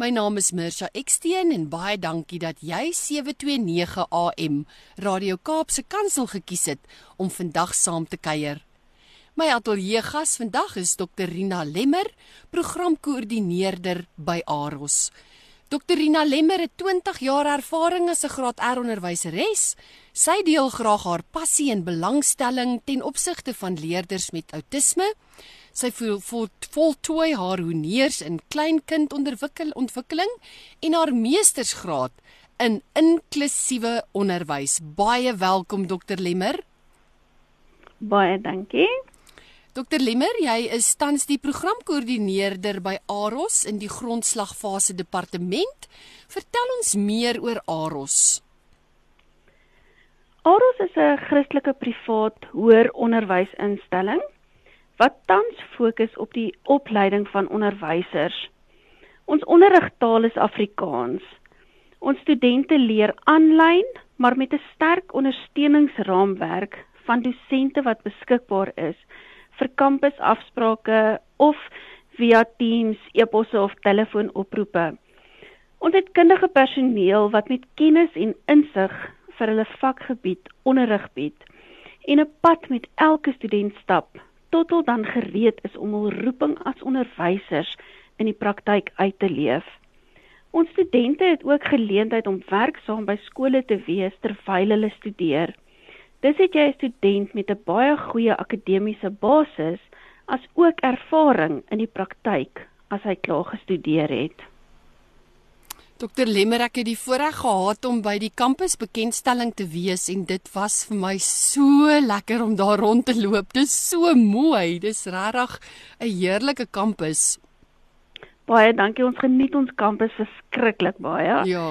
My naam is Mirsha Eksteen en baie dankie dat jy 729 AM Radio Kaapse Kansel gekies het om vandag saam te kuier. My ateljee gas vandag is Dr Rina Lemmer, programkoördineerder by AROS. Dr Rina Lemmer het 20 jaar ervaring as 'n graad R onderwyseres. Sy deel graag haar passie en belangstelling ten opsigte van leerders met outisme. Sy voel voltooi haar honeurs in kleinkindonderwikkeling ontwikkeling en haar meestersgraad in inklusiewe onderwys. Baie welkom Dr Lemmer. Baie dankie. Dr Lemmer, jy is tans die programkoördineerder by AROS in die grondslagfase departement. Vertel ons meer oor AROS. AROS is 'n Christelike privaat hoër onderwysinstelling wat tans fokus op die opleiding van onderwysers. Ons onderrigtaal is Afrikaans. Ons studente leer aanlyn, maar met 'n sterk ondersteuningsraamwerk van dosente wat beskikbaar is vir kampusafsprake of via Teams, e-posse of telefoonoproepe. Ons het kundige personeel wat met kennis en insig vir hulle vakgebied onderrig bied en 'n pad met elke student stap tot hulle dan gereed is om hul roeping as onderwysers in die praktyk uit te leef. Ons studente het ook geleentheid om werksaam by skole te wees terwyl hulle studeer. Dis het jy 'n student met 'n baie goeie akademiese basis as ook ervaring in die praktyk as hy klaar gestudeer het. Dr Lemmer ek het die voorreg gehad om by die kampus bekendstelling te wees en dit was vir my so lekker om daar rond te loop. Dis so mooi. Dis regtig 'n heerlike kampus. Baie dankie. Ons geniet ons kampus verskriklik baie. Ja.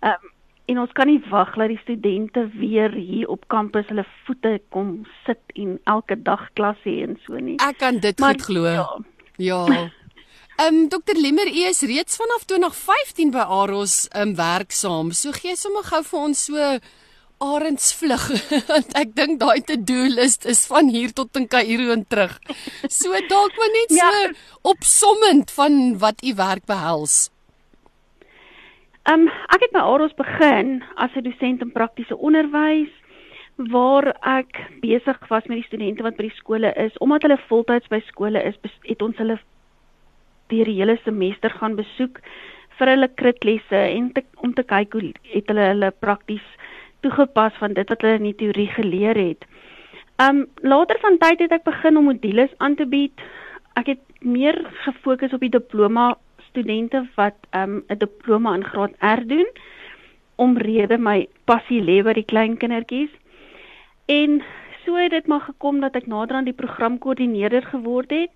Ehm um, en ons kan nie wag dat die studente weer hier op kampus hulle voete kom sit en elke dag klas hê en so nie. Ek kan dit maar, goed glo. Ja. ja. Ehm um, Dr Lemmer, u is reeds vanaf 2015 by Aros ehm um, werksaam. So gee sommer gou vir ons so arendsvlug want ek dink daai to-do list is van hier tot in Kaïro en terug. So dalk maar net so ja. opsommend van wat u werk behels. Ehm um, ek het by Aros begin as 'n dosent in praktiese onderwys waar ek besig was met die studente wat by die skole is omdat hulle voltyds by skole is het ons hulle deur die hele semester gaan besoek vir hulle kritlesse en te, om te kyk hoe het hulle hulle prakties toegepas van dit wat hulle in die teorie geleer het. Um later van tyd het ek begin om modules aan te bied. Ek het meer gefokus op die diploma studente wat um 'n diploma in graad R doen omrede my passie lê by die klein kindertjies. En so het dit maar gekom dat ek nader aan die programkoördineerder geword het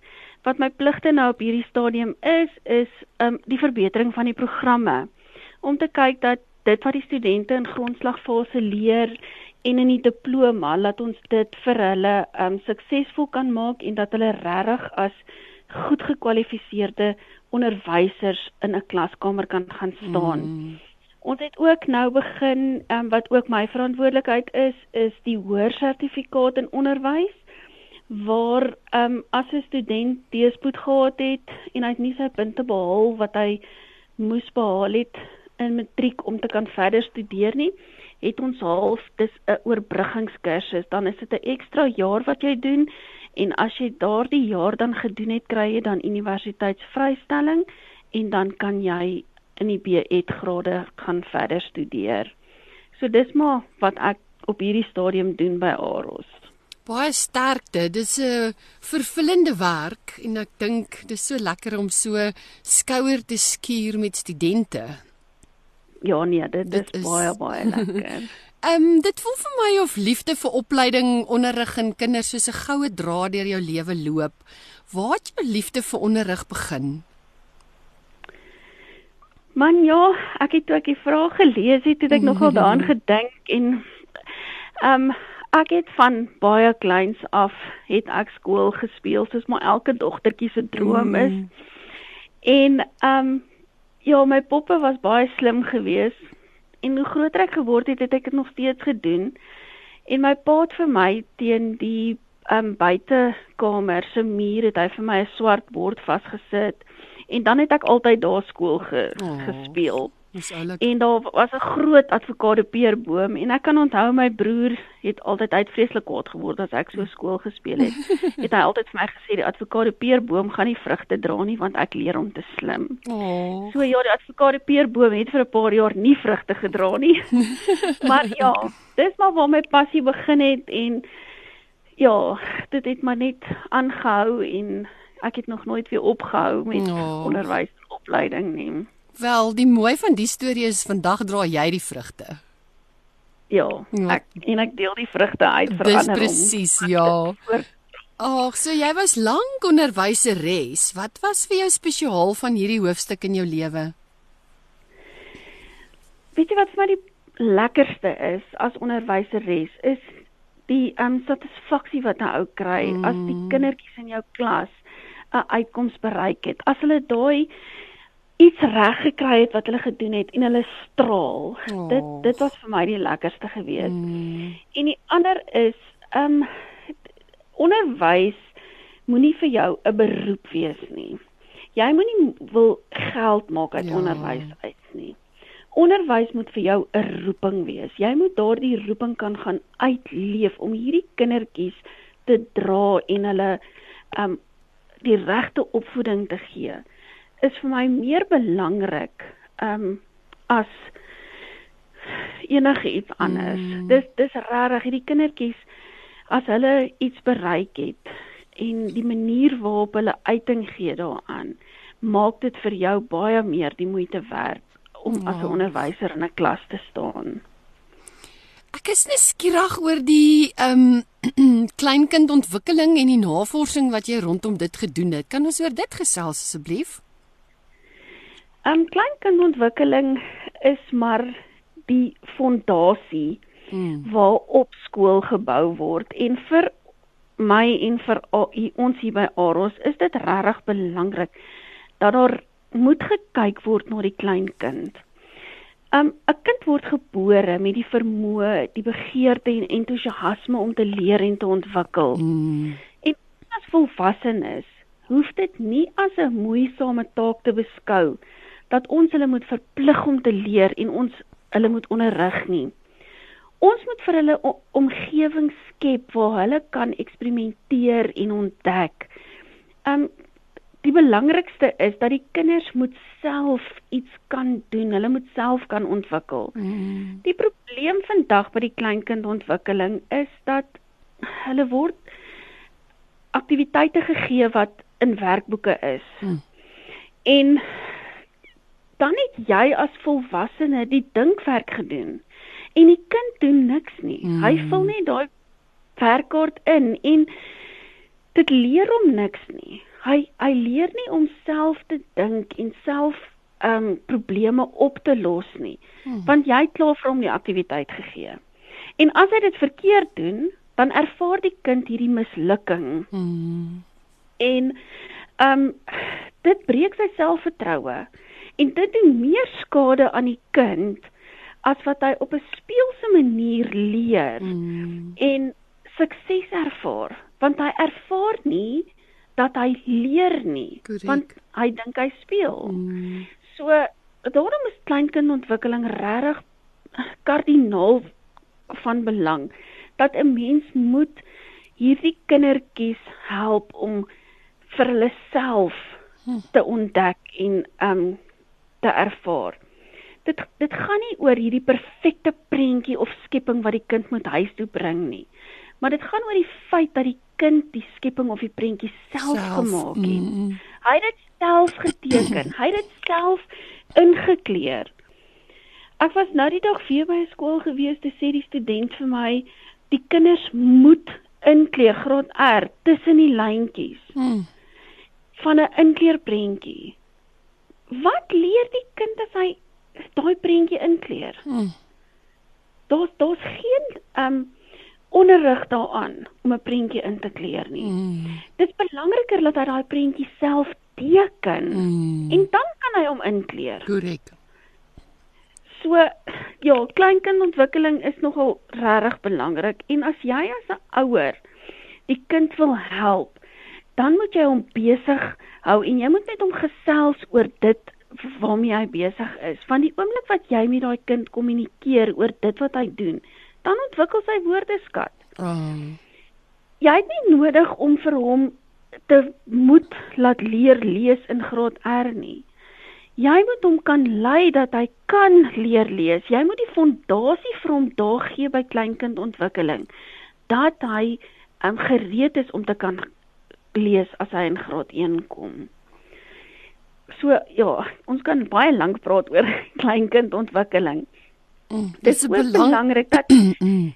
wat my pligte nou op hierdie stadium is is um die verbetering van die programme om te kyk dat dit wat die studente in grondslagfase leer en in die diploma laat ons dit vir hulle um suksesvol kan maak en dat hulle regtig as goed gekwalifiseerde onderwysers in 'n klaskamer kan gaan staan. Mm. Ons het ook nou begin um, wat ook my verantwoordelikheid is is die hoër sertifikaat in onderwys waar ehm um, as 'n student deespoed gehad het en hy het nie sy punte behaal wat hy moes behaal het in matriek om te kan verder studeer nie, het ons half dis 'n oorbruggingskursus, dan is dit 'n ekstra jaar wat jy doen en as jy daardie jaar dan gedoen het, kry jy dan universiteitsvrystelling en dan kan jy in die BEd grade gaan verder studeer. So dis maar wat ek op hierdie stadium doen by AROS. Baie sterkte. Dis 'n vervullende werk en ek dink dis so lekker om so skouer te skuur met studente. Ja nee, dit, dit is baie baie lekker. Ehm um, dit voel vir my of liefde vir opleiding, onderrig en kinders soos 'n goue draad deur jou lewe loop. Waar het jou liefde vir onderrig begin? Man ja, ek het toe ek die vraag gelees het, het ek nogal daaraan gedink en ehm um, ek het van baie kleins af het ek skool gespeel soos maar elke dogtertjie se droom is. Mm. En ehm um, ja, my poppe was baie slim geweest en hoe groter ek geword het, het ek dit nog steeds gedoen. En my pa het vir my teen die ehm um, buitekamer se muur het hy vir my 'n swart bord vasgesit en dan het ek altyd daar skool ge, oh. gespeel. En daar was 'n groot advokaatpeerboom en ek kan onthou my broer het altyd uit vreeslik kwaad geword as ek so skool gespeel het. het hy altyd vir my gesê die advokaatpeerboom gaan nie vrugte dra nie want ek leer hom te slim. Oh. So ja, die advokaatpeerboom het vir 'n paar jaar nie vrugte gedra nie. maar ja, dis maar waar my passie begin het en ja, dit het maar net aangehou en ek het nog nooit weer opgehou met oh. onderwys en opleiding nie. Wel, die mooi van die storie is vandag dra jy die vrugte. Ja, ja. ek en ek deel die vrugte uit vir Dis ander. presies, ja. Ag, so jy was lank onderwyseres. Wat was vir jou spesiaal van hierdie hoofstuk in jou lewe? Weet jy wat vir my die lekkerste is as onderwyseres is die um satisfaksie wat 'n ou kry mm. as die kindertjies in jou klas 'n uitkoms bereik het. As hulle daai iets reg gekry het wat hulle gedoen het en hulle straal. Oh. Dit dit was vir my die lekkerste gewees. Mm. En die ander is um onderwys moenie vir jou 'n beroep wees nie. Jy moenie wil geld maak uit ja. onderwys uit nie. Onderwys moet vir jou 'n roeping wees. Jy moet daardie roeping kan gaan uitleef om hierdie kindertjies te dra en hulle um die regte opvoeding te gee is vir my meer belangrik um as enige iets anders. Mm. Dis dis regtig hierdie kindertjies as hulle iets bereik het en die manier waarop hulle uiting gee daaraan maak dit vir jou baie meer die moeite werd om oh. as 'n onderwyser in 'n klas te staan. Ek is nuuskierig oor die ehm um, kleinkindontwikkeling en die navorsing wat jy rondom dit gedoen het. Kan ons oor dit gesels asseblief? Um kleinkindontwikkeling is maar die fondasie hmm. waarop skool gebou word en vir my en vir ons hier by Aros is dit regtig belangrik dat daar moet gekyk word na die kleinkind. Um 'n kind word gebore met die vermoë, die begeerte en entoesiasme om te leer en te ontwikkel. Hmm. En as volwassenes hoef dit nie as 'n moeisame taak te beskou nie dat ons hulle moet verplig om te leer en ons hulle moet onderrig nie. Ons moet vir hulle omgewing skep waar hulle kan eksperimenteer en ontdek. Um die belangrikste is dat die kinders moet self iets kan doen. Hulle moet self kan ontwikkel. Mm. Die probleem vandag by die kleinkindontwikkeling is dat hulle word aktiwiteite gegee wat in werkboeke is. Mm. En dan het jy as volwassene die dinkwerk gedoen en die kind doen niks nie. Mm. Hy vul net daai werkkaart in en dit leer hom niks nie. Hy hy leer nie om self te dink en self ehm um, probleme op te los nie. Mm. Want jy het klaar vir hom die aktiwiteit gegee. En as hy dit verkeerd doen, dan ervaar die kind hierdie mislukking. Mm. En ehm um, dit breek sy selfvertroue. En dit doen meer skade aan die kind as wat hy op 'n speelse manier leer mm. en sukses ervaar, want hy ervaar nie dat hy leer nie, Correct. want hy dink hy speel. Mm. So daarom is kleinkindontwikkeling regtig kardinaal van belang dat 'n mens moet hierdie kindertjies help om vir hulle self hm. te ontdek en um te ervaar. Dit dit gaan nie oor hierdie perfekte prentjie of skepping wat die kind moet huis toe bring nie. Maar dit gaan oor die feit dat die kind die skepping of die prentjie self, self gemaak het. Mm -hmm. Hy het dit self geteken. hy het dit self ingekleur. Ek was nou die dag weer by skool gewees te sê die student vir my die kinders moet inkleer graad R tussen die lyntjies. Mm. van 'n inkleerprentjie wat leer die kind as hy daai prentjie inkleer? Hmm. Daar's daar's geen um, onderrig daaraan om 'n prentjie in te kleur nie. Mm. Dit is belangriker dat hy daai prentjie self teken mm. en dan kan hy hom inkleur. Korrek. So ja, kleinkindontwikkeling is nogal regtig belangrik en as jy as 'n ouer die kind wil help, dan moet jy hom besig hou en jy moet met hom gesels oor dit waarmee hy besig is. Van die oomblik wat jy met daai kind kommunikeer oor dit wat hy doen, dan ontwikkel sy woordeskat. Oh. Jy het nie nodig om vir hom te moet laat leer lees in graad R nie. Jy moet hom kan lei dat hy kan leer lees. Jy moet die fondasie vir hom daar gee by kleinkindontwikkeling dat hy um, gereed is om te kan lees as hy in graad 1 kom. So ja, ons kan baie lank praat oor kleinkindontwikkeling. Mm, dit is belang belangrik dat mm.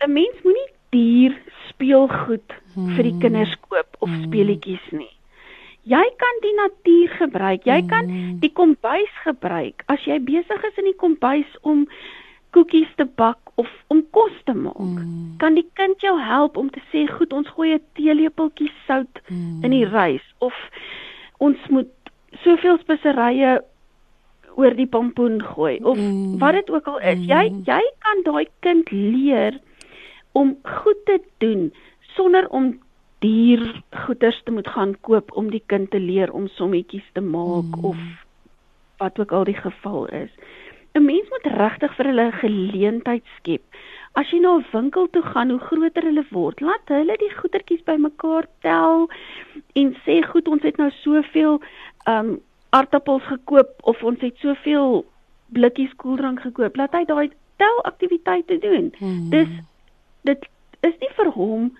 'n mens moenie duur speelgoed mm. vir die mm. kinders koop of mm. speletjies nie. Jy kan die natuur gebruik. Jy kan die kombuis gebruik. As jy besig is in die kombuis om koekies te bak of om kos te maak, mm. kan die kind jou help om te sê, "Goed, ons gooi 'n teelepeltjie sout mm. in die rys of ons moet soveel speserye oor die pompoen gooi of mm. wat dit ook al is. Mm. Jy jy kan daai kind leer om goed te doen sonder om duur goederes te moet gaan koop om die kind te leer om sommetjies te maak mm. of wat ook al die geval is. 'n Mens moet regtig vir hulle 'n geleentheid skep. As jy na 'n winkel toe gaan, hoe groter hulle word, laat hulle die goedertjies bymekaar tel en sê goed, ons het nou soveel um aardappels gekoop of ons het soveel blikkies koeldrank gekoop. Laat hy daai tel aktiwiteite doen. Hmm. Dis dit is nie vir hom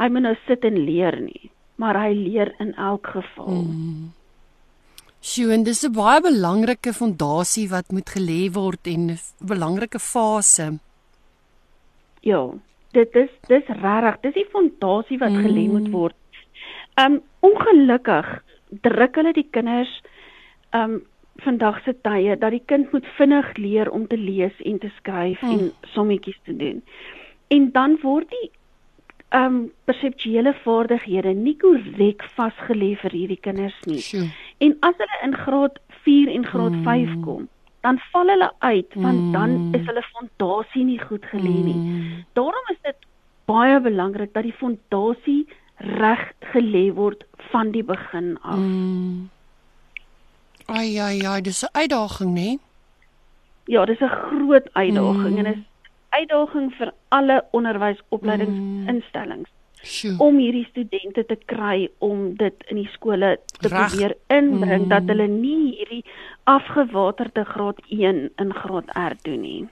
hy moet nou sit en leer nie, maar hy leer in elk geval. Hmm. Sjoe, en dis 'n baie belangrike fondasie wat moet gelê word en 'n belangrike fase. Ja, dit is dis regtig, dis die fondasie wat mm. gelê moet word. Um ongelukkig druk hulle die kinders um vandag se tye dat die kind moet vinnig leer om te lees en te skryf mm. en sommetjies te doen. En dan word die um perseptuele vaardighede nie korrek vasgelê vir hierdie kinders nie. Sure. En as hulle in graad 4 en graad mm. 5 kom, dan val hulle uit want mm. dan is hulle fondasie nie goed gelê nie. Mm. Daarom is dit baie belangrik dat die fondasie reg gelê word van die begin af. Mm. Ai ai ai, dis 'n uitdaging, né? Ja, dis 'n groot uitdaging mm. en is uitdaging vir alle onderwysopleidingsinstellings mm. om hierdie studente te kry om dit in die skole te Rag. probeer inbring mm. dat hulle nie hierdie afgewaterde graad 1 in graad R doen nie.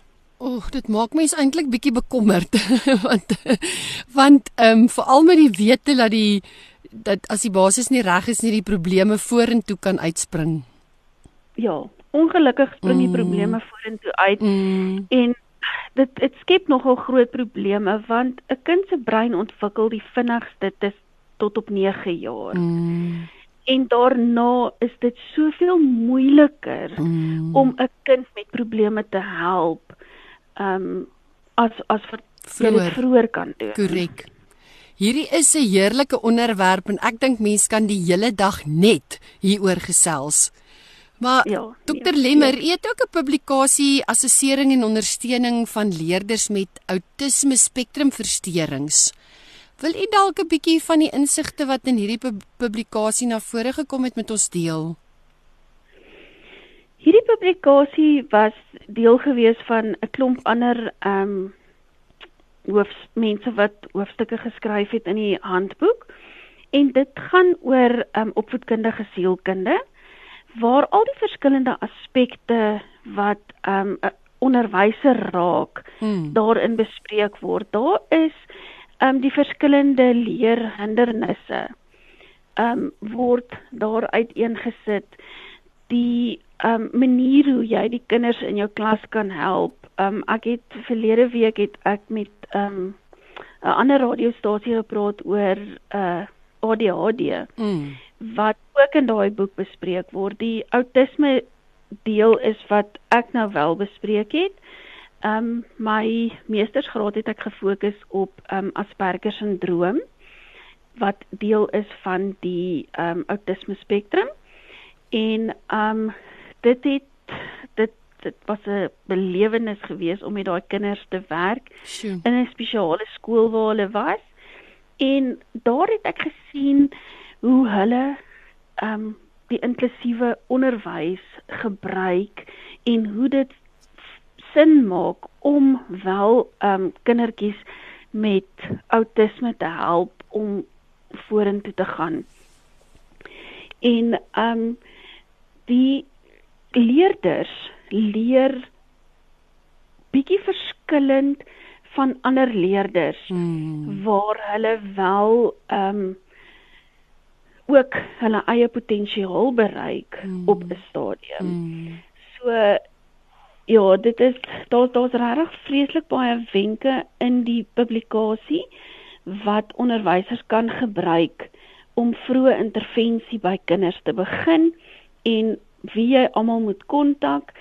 Oek, dit maak my eintlik bietjie bekommerd want want ehm um, veral met die wete dat die dat as die basis nie reg is nie die probleme vorentoe kan uitspring. Ja, ongelukkig spring mm. die probleme vorentoe uit mm. en dit dit skep nogal groot probleme want 'n kind se brein ontwikkel die vinnigste dis tot op 9 jaar. Mm. En daarna is dit soveel moeiliker mm. om 'n kind met probleme te help. Ehm um, as as vir vroeër vroeër kan doen. Korrek. Hierdie is 'n heerlike onderwerp en ek dink mense kan die hele dag net hieroor gesels. Maar ja, Dr ja, Lemmer, ja. het ook 'n publikasie assessering en ondersteuning van leerders met outisme spektrumversteurings. Wil u dalk 'n bietjie van die insigte wat in hierdie publikasie na vore gekom het met ons deel? Hierdie publikasie was deel gewees van 'n klomp ander ehm um, hoofs mense wat hoofstukke geskryf het in die handboek en dit gaan oor ehm um, opvoedkundige sielkunde waar al die verskillende aspekte wat ehm, um, onderwyser raak hmm. daarin bespreek word. Daar is ehm um, die verskillende leerhindernisse ehm um, word daar uiteengesit die ehm um, manier hoe jy die kinders in jou klas kan help. Ehm um, ek het verlede week het ek met ehm um, 'n ander radiostasie gepraat oor uh, ADHD. Mm wat ook in daai boek bespreek word. Die outisme deel is wat ek nou wel bespreek het. Ehm um, my meestersgraad het ek gefokus op ehm um, Asperger sindroom wat deel is van die ehm um, autisme spektrum. En ehm um, dit het dit dit was 'n belewenis geweest om met daai kinders te werk Sjoe. in 'n spesiale skool waar hulle was. En daar het ek gesien hulle ehm um, die inklusiewe onderwys gebruik en hoe dit sin maak om wel ehm um, kindertjies met outisme te help om vorentoe te gaan. En ehm um, die leerders leer bietjie verskillend van ander leerders Hmm. waar hulle wel ehm um, ook hulle eie potensiaal bereik Mm. op 'n stadium. Hmm. So ja, dit is daar daar's regtig vreeslik baie wenke in die publikasie wat onderwysers kan gebruik om vroeë intervensie by kinders te begin en wie jy almal moet kontak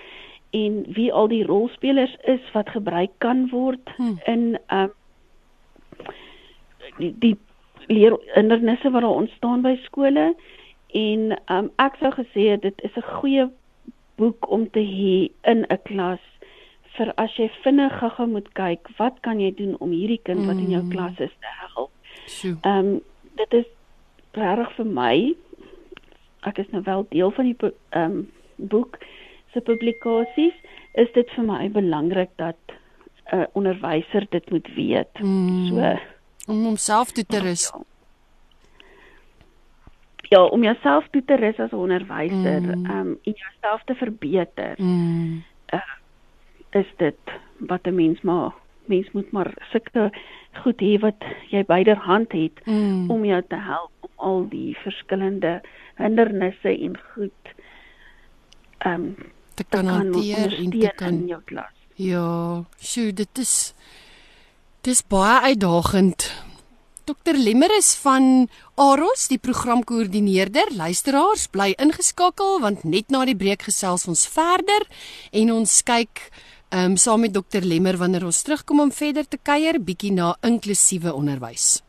en wie al die rolspelers is wat gebruik kan word Hmm. in um die, die leerhindernisse wat daar ontstaan by skole en um ek sou gesê dit is 'n goeie boek om te hê in 'n klas vir as jy vinnig gou moet kyk wat kan jy doen om hierdie kind wat in jou Mm. klas is te help. Ehm um, dit is regtig vir my ek is nou wel deel van die ehm um, boek se publikasies is dit vir my belangrik dat 'n uh, onderwyser dit moet weet. Hmm. So om homself toe te rus. Ja. Ja, om jouself toe te rus as 'n onderwyser, ehm Mm. um, en jouself te verbeter, Hmm. is dit wat 'n mens maar mens moet maar sulke goed hê wat jy byderhand het Hmm. om jou te help om al die verskillende hindernisse en goed ehm um, te kan hanteer en te kan in jou klas. Ja, sjoe, dit is dis baie uitdagend. Dr Lemmer is van Aros, die programkoördineerder. Luisteraars, bly ingeskakel want net na die breek gesels ons verder en ons kyk um, saam met Dr Lemmer wanneer ons terugkom om verder te kuier bietjie na inklusiewe onderwys.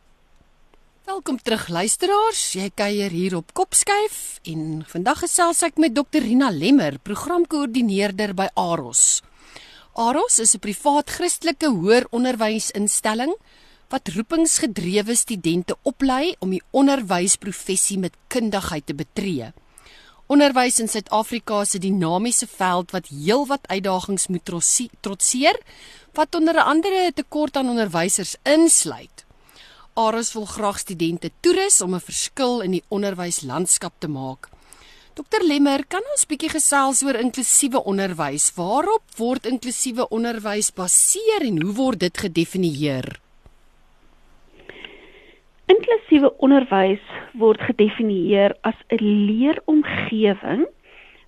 Welkom terug luisteraars. Jy kuier hier op Kopskyf en vandag gesels ek met Dr Rina Lemmer, programkoördineerder by Aros. Aros is 'n privaat Christelike hoër onderwysinstelling wat roepingsgedrewe studente oplei om die onderwysprofessie met kundigheid te betree. Onderwys in Suid-Afrika is 'n dinamiese veld wat heelwat uitdagings moet trotseer, wat onder andere 'n tekort aan onderwysers insluit. Aros wil graag studente toerus om 'n verskil in die onderwyslandskap te maak. Dr Lemmer, kan ons bietjie gesels oor inklusiewe onderwys? Waarop word inklusiewe onderwys baseer en hoe word dit gedefinieer? Inklusiewe onderwys word gedefinieer as 'n leeromgewing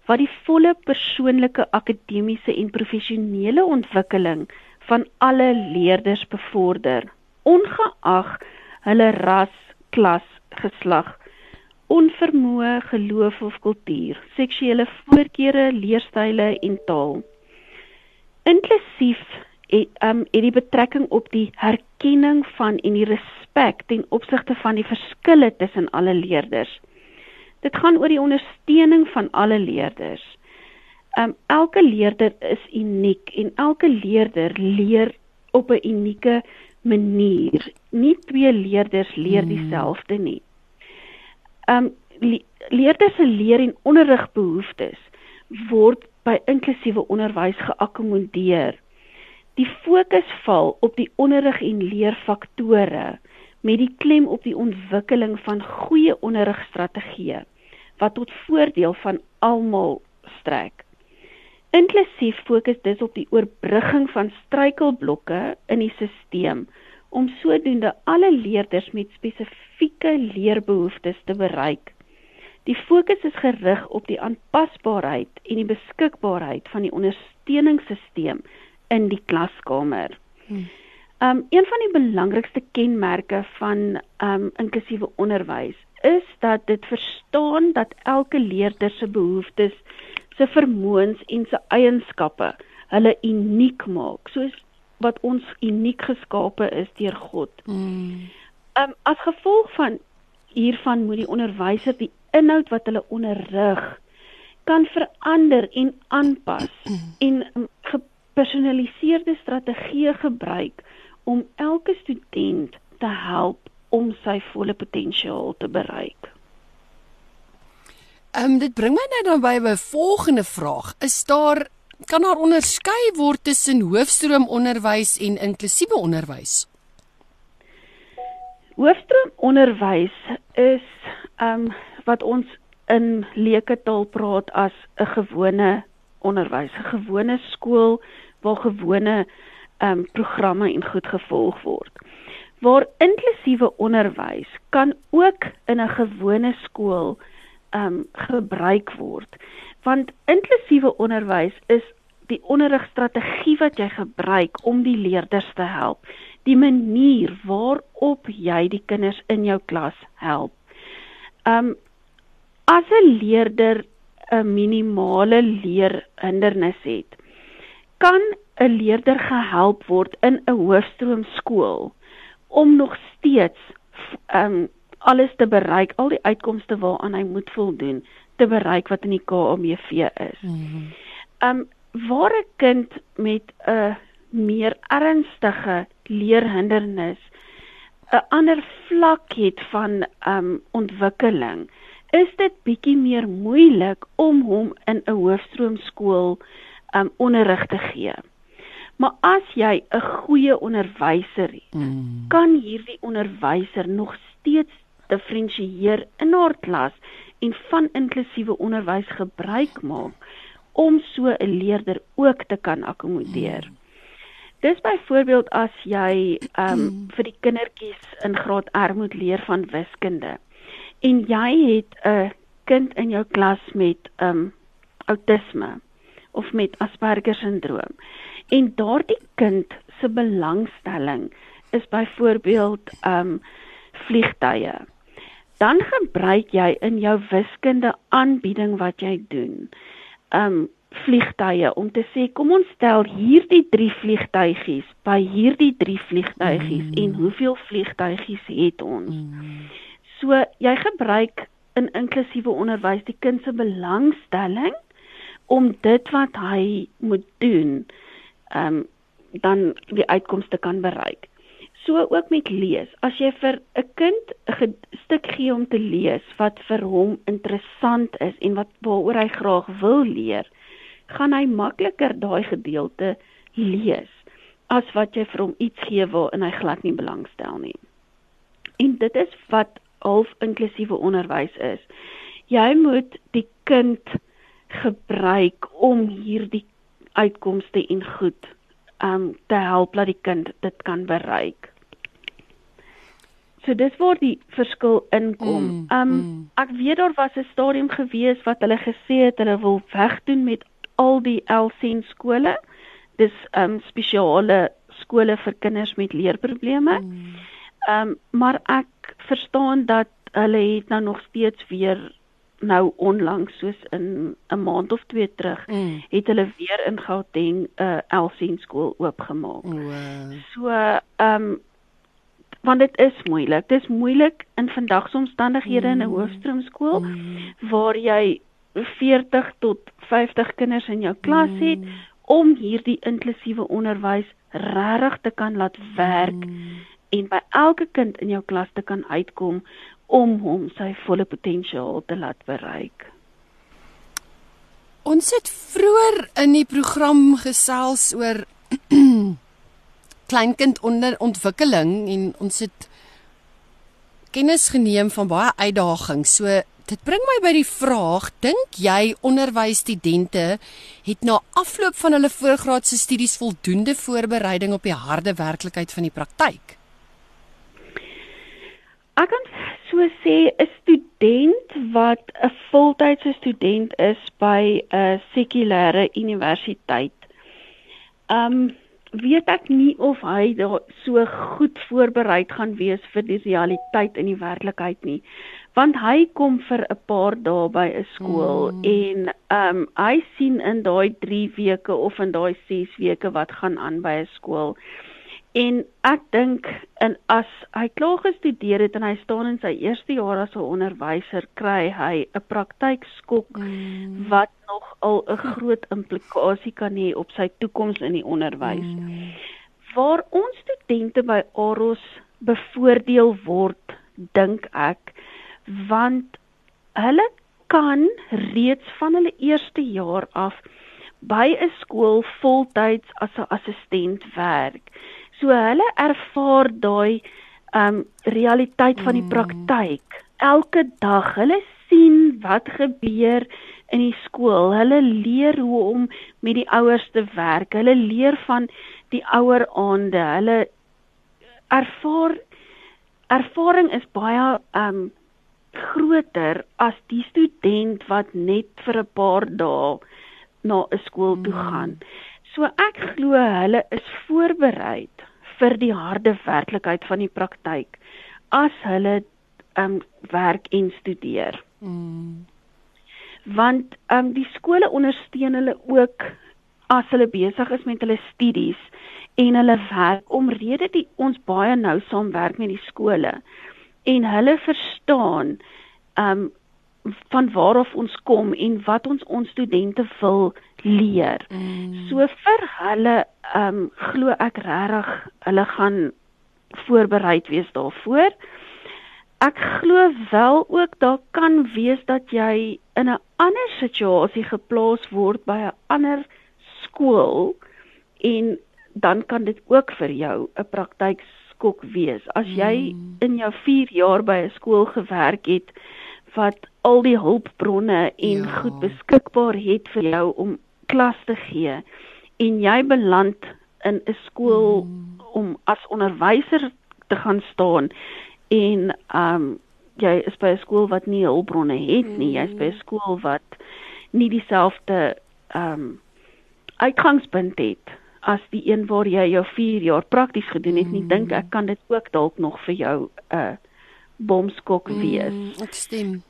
wat die volle persoonlike akademiese en professionele ontwikkeling van alle leerders bevorder, ongeag hulle ras, klas, geslag, onvermoë, geloof of kultuur, seksuele voorkeure, leerstyle en taal. Inklusief het, um, het die betrekking op die herkenning van en die respek ten opsigte van die verskille tussen alle leerders. Dit gaan oor die ondersteuning van alle leerders. Um elke leerder is uniek en elke leerder leer op 'n unieke manier. Nie twee leerders leer Hmm. dieselfde nie. Um le leerders se leer en onderrigbehoeftes word by inklusiewe onderwys geakkommodeer. Die fokus val op die onderrig en leerfaktore met die klem op die ontwikkeling van goeie onderrigstrategieë wat tot voordeel van almal strek. Inklusief fokus dit op die oorbrugging van struikelblokke in die stelsel om sodoende alle leerders met spesifieke leerbehoeftes te bereik. Die fokus is gerig op die aanpasbaarheid en die beskikbaarheid van die ondersteuningssisteem in die klaskamer. Hmm. Um een van die belangrikste kenmerke van um inklusiewe onderwys is dat dit verstaan dat elke leerder se behoeftes, se vermoëns en se eienskappe hulle uniek maak, soos wat ons uniek geskape is deur God. Mm. Um as gevolg van hiervan moet die onderwyser die inhoud wat hulle onderrig kan verander en aanpas en um, gepersonaliseerde strategieë gebruik om elke student te help om sy volle potensiaal te bereik. Ehm um, dit bring my nou dan by 'n volgende vraag. Is daar kan daar onderskei word tussen hoofstroom onderwys en inklusiewe onderwys? Hoofstroom onderwys is ehm um, wat ons in leuke taal praat as 'n gewone onderwys, 'n gewone skool waar gewone ehm um, programme en goed gevolg word. Waar inklusiewe onderwys kan ook in 'n gewone skool ehm um, gebruik word. Want inklusiewe onderwys is die onderrigstrategie wat jy gebruik om die leerders te help, die manier waarop jy die kinders in jou klas help. Um, as 'n leerder 'n minimale leerhindernis het, kan 'n leerder gehelp word in 'n hoofstroomskool om nog steeds um, alles te bereik, al die uitkomste waaraan hy moet voldoen te bereik wat in die KMV is. Ehm um, waar 'n kind met 'n meer ernstige leerhindernis 'n ander vlak het van ehm um, ontwikkeling, is dit bietjie meer moeilik om hom in 'n hoofstroomskool um onderrig te gee. Maar as jy 'n goeie onderwyser het, mm. kan hierdie onderwyser nog steeds diferensieer in haar klas en van inklusiewe onderwys gebruik maak om so 'n leerder ook te kan akkommodeer. Mm. Dis byvoorbeeld as jy um mm. vir die kindertjies in graad R moet leer van wiskunde en jy het 'n kind in jou klas met um outisme of met Asperger sindroom en daardie kind se belangstelling is byvoorbeeld um vliegtye dan gebruik jy in jou wiskunde aanbieding wat jy doen um vliegtye om te sê kom ons stel hierdie drie vliegtygies by hierdie drie vliegtygies mm. en hoeveel vliegtygies het ons mm. So jy gebruik in inklusiewe onderwys die kind se belangstelling om dit wat hy moet doen, um, dan die uitkomste kan bereik. So ook met lees. As jy vir 'n kind 'n stuk gee om te lees wat vir hom interessant is en wat waaroor hy graag wil leer, gaan hy makliker daai gedeelte lees as wat jy vir hom iets gee waarin hy glad nie belangstel nie. En dit is wat half inklusiewe onderwys is. Jy moet die kind gebruik om hierdie uitkomste en goed um te help dat die kind dit kan bereik. So dis waar die verskil inkom. Mm, um mm. ek weet daar was 'n stadium gewees wat hulle gesê het hulle wil wegdoen met al die LSEN skole. Dis um spesiale skole vir kinders met leerprobleme. Mm. Um maar ek verstaan dat hulle het nou nog steeds weer nou onlangs soos in 'n maand of twee terug mm. het hulle weer in Gauteng 'n uh, Elsien skool oopgemaak. Wow. So ehm um, want dit is moeilik. Dit is moeilik in vandag se omstandighede mm. in 'n hoofstroomskool mm. waar jy 40 tot 50 kinders in jou klas mm. het om hierdie inklusiewe onderwys regtig te kan laat werk. Mm en by elke kind in jou klas te kan uitkom om hom sy volle potensiaal te laat bereik. Ons het vroeër in die program gesels oor kleinkind onder ontwikkeling en ons het kennis geneem van baie uitdagings. So dit bring my by die vraag, dink jy onderwysstudente het na afloop van hulle voorgraadse studies voldoende voorbereiding op die harde werklikheid van die praktyk? Ek kan so sê 'n student wat 'n voltydse student is by 'n sekulêre universiteit. Um weet ek nie of hy daar so goed voorberei gaan wees vir die realiteit in die werklikheid nie. want hy kom vir 'n paar dae by 'n skool mm. en ehm um, hy sien in daai 3 weke of in daai 6 weke wat gaan aan by 'n skool. En ek dink en as hy klaar gestudeer het en hy staan in sy eerste jaar as 'n onderwyser, kry hy 'n praktykskok mm. wat nog al 'n groot implikasie kan hê op sy toekoms in die onderwys. Mm. Waar ons studente by Aros bevoordeel word, dink ek, want hulle kan reeds van hulle eerste jaar af by 'n skool voltyds as 'n assistent werk. So hulle ervaar daai um realiteit van die mm. praktyk elke dag. Hulle sien wat gebeur in die skool. Hulle leer hoe om met die ouers te werk. Hulle leer van die ouer aande. Hulle ervaar ervaring is baie um groter as die student wat net vir 'n paar dae na 'n skool toe hmm. gaan. So ek glo hulle is voorberei vir die harde werklikheid van die praktyk as hulle um werk en studeer. Mm. Want um die skole ondersteun hulle ook as hulle besig is met hulle studies en hulle werk omrede die ons baie nou saamwerk met die skole en hulle verstaan um van waar af ons kom en wat ons ons studente wil leer. Mm. So vir hulle um glo ek regtig hulle gaan voorbereid wees daarvoor. Ek glo wel ook daar kan wees dat jy in 'n ander situasie geplaas word by 'n ander skool en dan kan dit ook vir jou 'n praktyks skok wees. As jy mm. in jou 4 jaar by 'n skool gewerk het wat al die hulpbronne en ja. goed beskikbaar het vir jou om klas te gee en jy beland in 'n skool mm. om as onderwyser te gaan staan en um jy is by 'n skool wat nie hulpbronne het nie, jy's by 'n skool wat nie dieselfde um uitgangspunt het as die een waar jy jou 4 jaar prakties gedoen het nie, mm. dink ek kan dit ook dalk nog vir jou 'n uh, bomskok mm, wees. Mm, ek stem.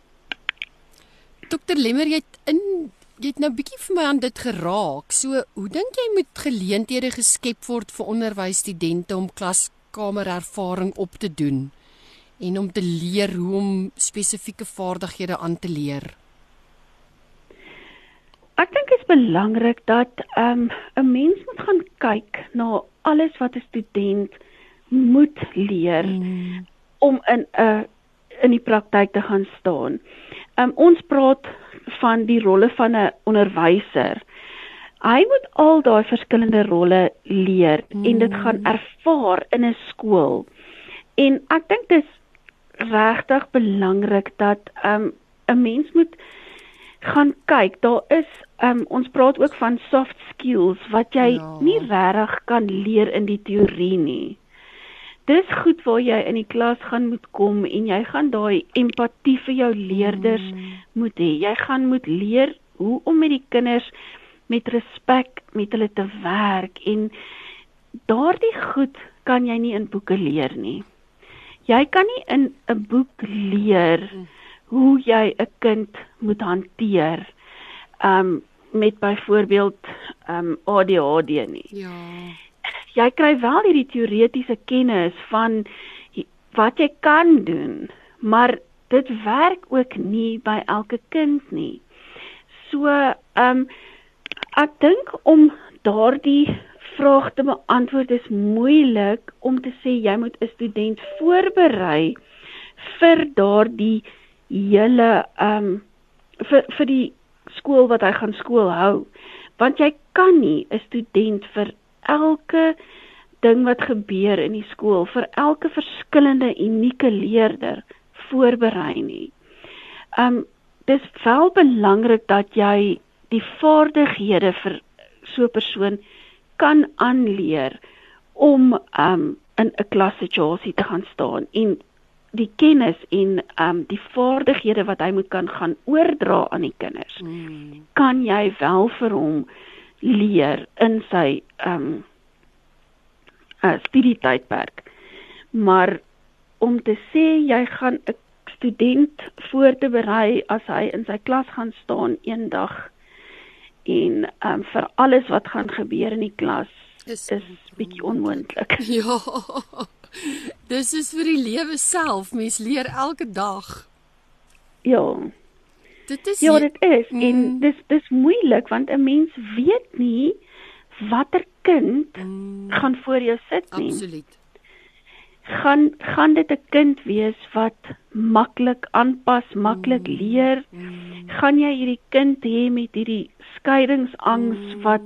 Dokter Lemmer, jy het in jy het nou bietjie vir my aan dit geraak. So, hoe dink jy moet geleenthede geskep word vir onderwysstudente om klaskamer ervaring op te doen en om te leer hoe om spesifieke vaardighede aan te leer? Ek dink dit is belangrik dat ehm, 'n um, mens moet gaan kyk na alles wat 'n student moet leer mm. om in 'n in die praktyk te gaan staan. Um, ons praat van die rolle van 'n onderwyser. Hy moet al daai verskillende rolle leer mm. en dit gaan ervaar in 'n skool. En ek dink dit is regtig belangrik dat ehm, 'n um, mens moet gaan kyk. Daar is um, ons praat ook van soft skills wat jy ja. nie regtig kan leer in die teorie nie. Dis goed waar jy in die klas gaan moet kom en jy gaan daai empatie vir jou leerders mm. moet hê. Jy gaan moet leer hoe om met die kinders met respek met hulle te werk en daardie goed kan jy nie in boeke leer nie. Jy kan nie in 'n boek leer mm hoe jy 'n kind moet hanteer um met byvoorbeeld um ADHD nie. Ja. Jy kry wel hierdie teoretiese kennis van wat jy kan doen, maar dit werk ook nie by elke kind nie. So um ek dink om daardie vraag te beantwoord is moeilik om te sê jy moet 'n student voorberei vir daardie hele ehm um, vir vir die skool wat hy gaan skool hou. Want jy kan nie 'n student vir elke ding wat gebeur in die skool, vir elke verskillende unieke leerder voorberei nie. Um, dis wel belangrik dat jy die vaardighede vir so 'n persoon kan aanleer om um, in 'n klassituasie te gaan staan en die kennis en um, die vaardighede wat hy moet kan gaan oordra aan die kinders. Mm. Kan jy wel vir hom leer in sy ehm um, uh, studietydperk. Maar om te sê jy gaan 'n student voor te berei as hy in sy klas gaan staan eendag en ehm um, vir alles wat gaan gebeur in die klas is is bietjie onmoontlik. Ja. Dis is vir die lewe self. Mens leer elke dag. Ja. Dit is Ja, dit is Mm. en dis dis moeilik want 'n mens weet nie watter kind Mm, gaan voor jou sit nie. absoluut. Gaan gaan dit 'n kind wees wat maklik aanpas, maklik Mm. leer? Mm, Gaan jy hierdie kind hê met hierdie skeidingsangs Mm. wat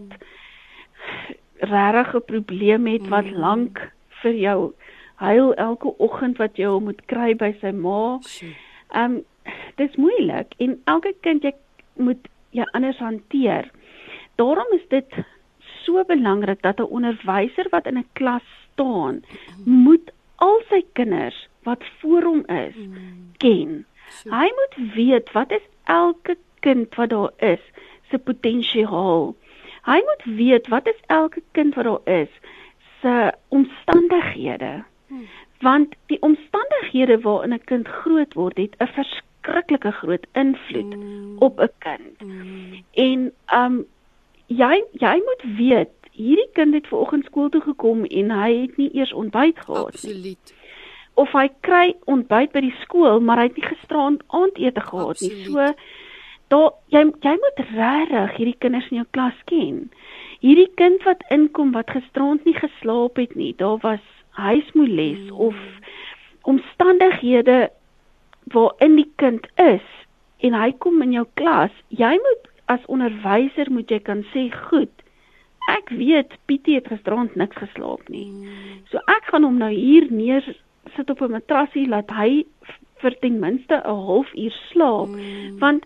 regtig 'n probleem het wat Mm. lank vir jou huil elke oggend wat jy hom moet kry by sy ma? Ehm um, dis moeilik en elke kind jy moet jy anders hanteer. Daarom is dit so belangrik dat 'n onderwyser wat in 'n klas staan, moet al sy kinders wat voor hom is Mm, ken. Hy moet weet wat is elke kind wat daar is se potensiaal. Hy moet weet wat is elke kind wat daar is se omstandighede. Hmm. Want die omstandighede waarin 'n kind groot word, het 'n verskriklike groot invloed Mm, op 'n kind. mm, En um jy jy moet weet, hierdie kind het vanoggend skool toe gekom en hy het nie eers ontbyt gehad nie. Absoluut. Of hy kry ontbyt by die skool, maar hy het nie gisteraand aandete gehad nie. So daar jy jy moet regtig hierdie kinders in jou klas ken. Hierdie kind wat inkom wat gisteraand nie geslaap het nie, daar was huismoeles Mm. of omstandighede waarin die kind is en hy kom in jou klas, jy moet as onderwyser moet jy kan sê, "Goed, ek weet Pietie het gisteraand niks geslaap nie. Mm, So ek gaan hom nou hier neer sit op 'n matrasie laat hy vir ten minste 'n halfuur slaap." mm, Want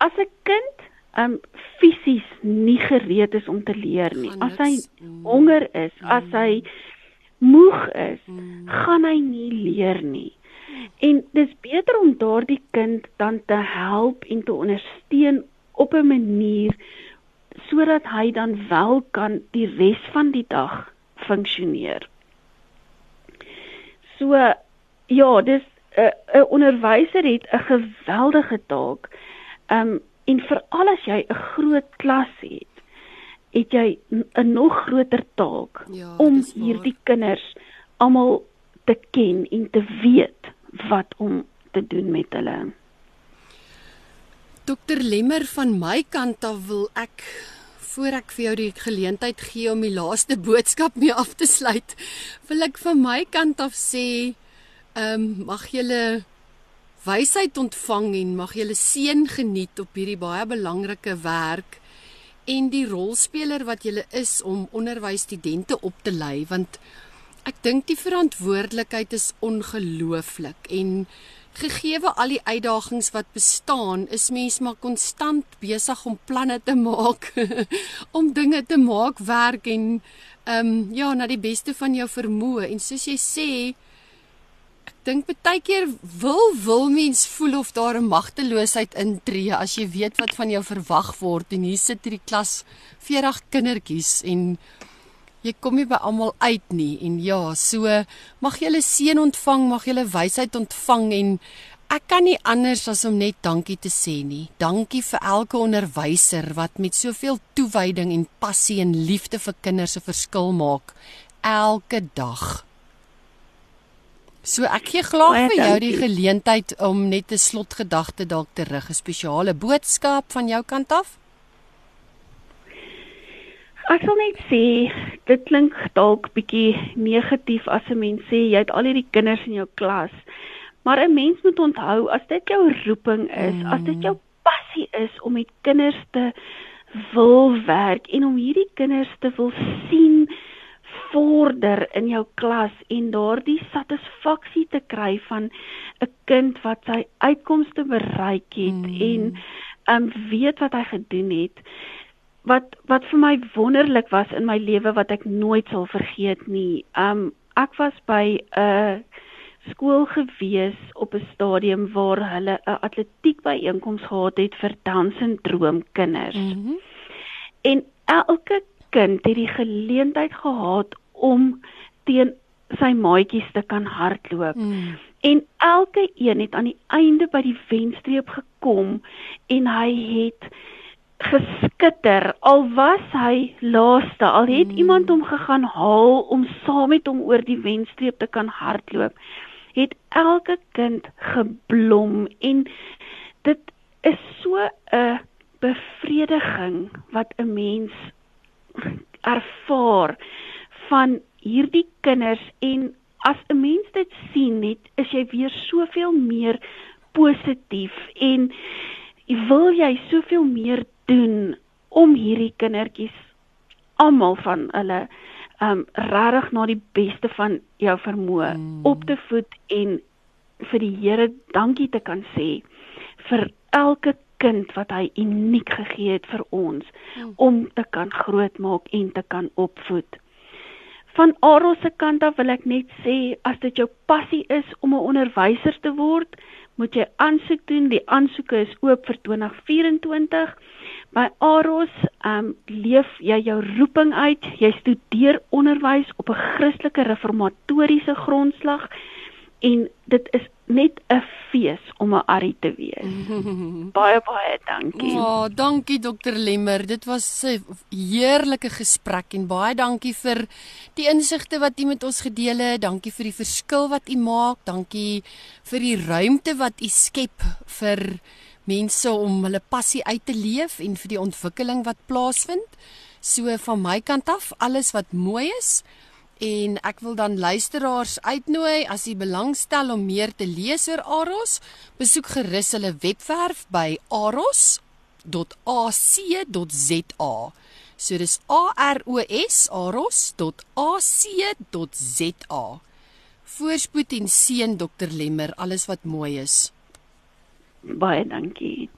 as 'n kind um fisies nie gereed is om te leer nie, gaan as hy mm, honger is, as Mm. hy moeg is, mm, gaan hy nie leer nie. En dis beter om daardie kind dan te help en te ondersteun op 'n manier sodat hy dan wel kan die res van die dag funksioneer. So ja, dis 'n uh, 'n onderwyser het 'n geweldige taak. Um en veral as jy 'n groot klas het, het jy n- nog groter taak Ja, om hierdie kinders almal te ken en te weet wat om te doen met hulle. Dokter Lemmer van my kant af wil ek voor ek vir jou die geleentheid gee om die laaste boodskap mee af te sluit, wil ek van my kant af sê, ehm um, mag julle wysheid ontvang en mag julle seën geniet op hierdie baie belangrike werk en die rolspeler wat julle is om onderwysstudente op te lei want ek dink die verantwoordelikheid is ongelooflik en gegeewe al die uitdagings wat bestaan is mens maar konstant besig om planne te maak om dinge te maak werk en ehm um, ja na die beste van jou vermoë. En soos jy sê ek dink baie keer wil wil mens voel of daar 'n magteloosheid intree as jy weet wat van jou verwag word. En hier sit hierdie klas 40 kindertjies en jy kom nie by almal uit nie en ja, so mag jy hulle seën ontvang, mag jy hulle wysheid ontvang en ek kan nie anders as om net dankie te sê nie. Dankie vir elke onderwyser wat met soveel toewyding en passie en liefde vir kinders 'n verskil maak elke dag. So ek gee graag Baie vir jou die geleentheid om net 'n slotgedagte dalk te rig, 'n spesiale boodskap van jou kant af. Ek sal net sê dit klink dalk bietjie negatief as 'n mens sê jy het al hierdie kinders in jou klas. Maar 'n mens moet onthou as dit jou roeping is, mm. as dit jou passie is om met kinders te wil werk en om hierdie kinders te wil sien vorder in jou klas en daardie satisfaksie te kry van 'n kind wat sy uitkomste bereik het Mm. mm. en um weet wat hy gedoen het wat wat vir my wonderlik was in my lewe wat ek nooit sal vergeet nie. Um ek was by 'n skool gewees op 'n stadium waar hulle 'n atletiek byeenkoms gehad het vir Down-sindroom kinders. Mm. Mhm. En elke kind het die geleentheid gehad om teen sy maatjies te kan hardloop. Mm. En elke een het aan die einde by die wenstreep gekom en hy het geskitter al was hy laaste al het mm. iemand hom gegaan haal om saam met hom oor die wenstreep te kan hardloop het elke kind geblom en dit is so 'n bevrediging wat 'n mens ervaar van hierdie kinders en as 'n mens dit sien net is jy weer soveel meer positief en wil jy soveel meer doen om hierdie kindertjies almal van hulle um regtig na die beste van jou vermoë mm. op te voed en vir die Here dankie te kan sê vir elke kind wat hy uniek gegee het vir ons mm. om te kan grootmaak en te kan opvoed. Van Aros se kant af wil ek net sê as dit jou passie is om 'n onderwyser te word, moet jy aansoek doen. Die aansoeke is oop vir 2024. By Aros, ehm um, leef jy jou roeping uit. Jy studeer onderwys op 'n Christelike reformatoriese grondslag en dit is net 'n fees om 'n Ari te wees. baie baie dankie. Ja, oh, dankie dokter Lemmer. Dit was 'n heerlike gesprek en baie dankie vir die insigte wat u met ons gedeel het. Dankie vir die verskil wat u maak. Dankie vir die ruimte wat u skep vir mense om hulle passie uit te leef en vir die ontwikkeling wat plaasvind. So van my kant af, alles wat mooi is en ek wil dan luisteraars uitnooi as jy belangstel om meer te lees oor Aros, besoek gerus hulle webwerf by aros.ac.za. So dis A R O S aros.ac.za. Voorspoed en seën Dr Lemmer, alles wat mooi is. Baie dankie.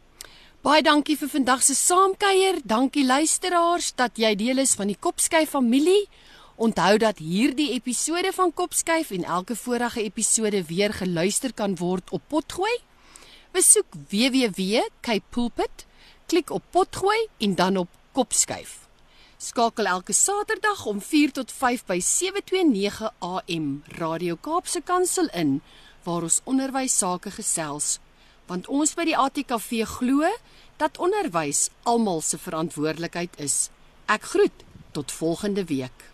Baie dankie vir vandag se saamkuier. Dankie luisteraars dat jy deel is van die Kopskyf familie. Onthou dat hierdie episode van Kopskyf en elke vorige episode weer geluister kan word op Potgooi. Besoek www.kpulpit, klik op Potgooi en dan op Kopskyf. Skakel elke Saterdag om 4 tot 5 by 729 AM Radio Kaapse Kansel in waar ons onderwys sake gesels want ons by die ATKV glo dat onderwys almal se verantwoordelikheid is. Ek groet tot volgende week.